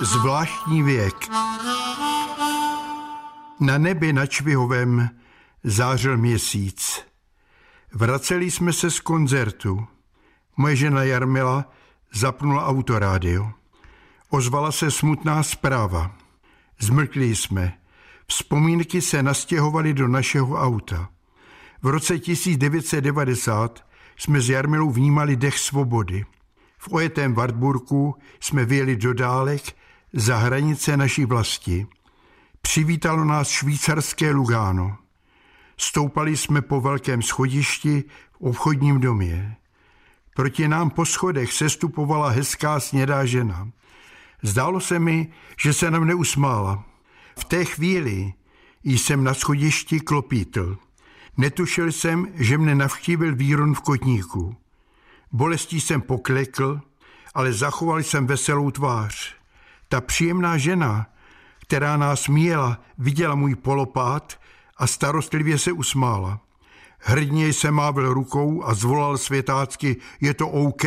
Zvláštní věk. Na nebi nad Čvihovem zářil měsíc. Vraceli jsme se z koncertu. Moje žena Jarmila zapnula autorádio. Ozvala se smutná zpráva. Zmrkli jsme. Vzpomínky se nastěhovaly do našeho auta. V roce 1990 jsme s Jarmilou vnímali dech svobody. V ojetém Wartburgu jsme vyjeli do dálek za hranice naší vlasti. Přivítalo nás švýcarské Lugáno. Stoupali jsme po velkém schodišti v obchodním domě. Proti nám po schodech sestupovala hezká snědá žena. Zdálo se mi, že se nám neusmála. V té chvíli jsem na schodišti klopítl. Netušil jsem, že mne navštívil výron v kotníku. Bolestí jsem poklekl, ale zachoval jsem veselou tvář. Ta příjemná žena, která nás míjela, viděla můj polopát a starostlivě se usmála. Hrdně jsem mávil rukou a zvolal světácky, je to OK.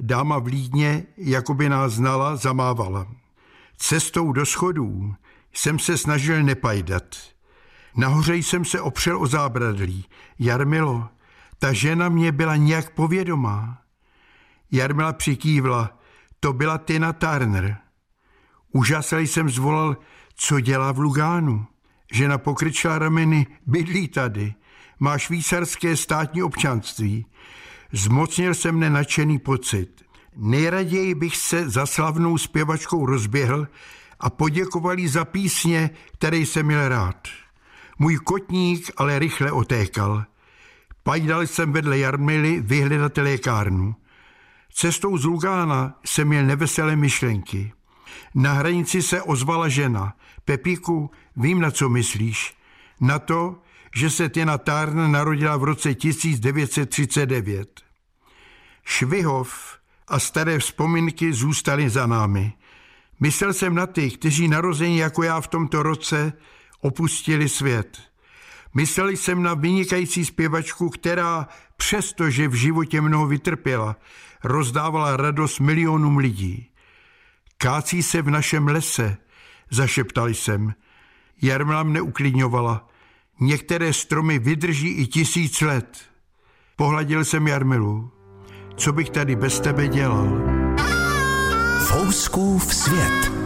Dáma v Lídně, jako by nás znala, zamávala. Cestou do schodů jsem se snažil nepajdat. Nahoře jsem se opřel o zábradlí. Jarmilo, ta žena mě byla nějak povědomá. Jarmila přikývla, to byla Tina Turner. Úžasel jsem zvolal, co dělá v Lugánu. Žena pokryčila rameny, bydlí tady, má švýcarské státní občanství. Zmocnil jsem mne nadšený pocit. Nejraději bych se za slavnou zpěvačkou rozběhl a poděkoval jí za písně, které jsem měl rád. Můj kotník ale rychle otékal. Pajdal jsem vedle Jarmily vyhledat lékárnu. Cestou z Lugána jsem měl neveselé myšlenky. Na hranici se ozvala žena. Pepíku, vím, na co myslíš. Na to, že se Tina Turner narodila v roce 1939. Švihov a staré vzpomínky zůstaly za námi. Myslel jsem na ty, kteří narození jako já v tomto roce opustili svět. Myslel jsem na vynikající zpěvačku, která, přestože v životě mnoho vytrpěla, rozdávala radost milionům lidí. Kácí se v našem lese, zašeptal jsem. Jarmila mne uklidňovala. Některé stromy vydrží i tisíc let. Pohladil jsem Jarmilu. Co bych tady bez tebe dělal? Fouskův svět.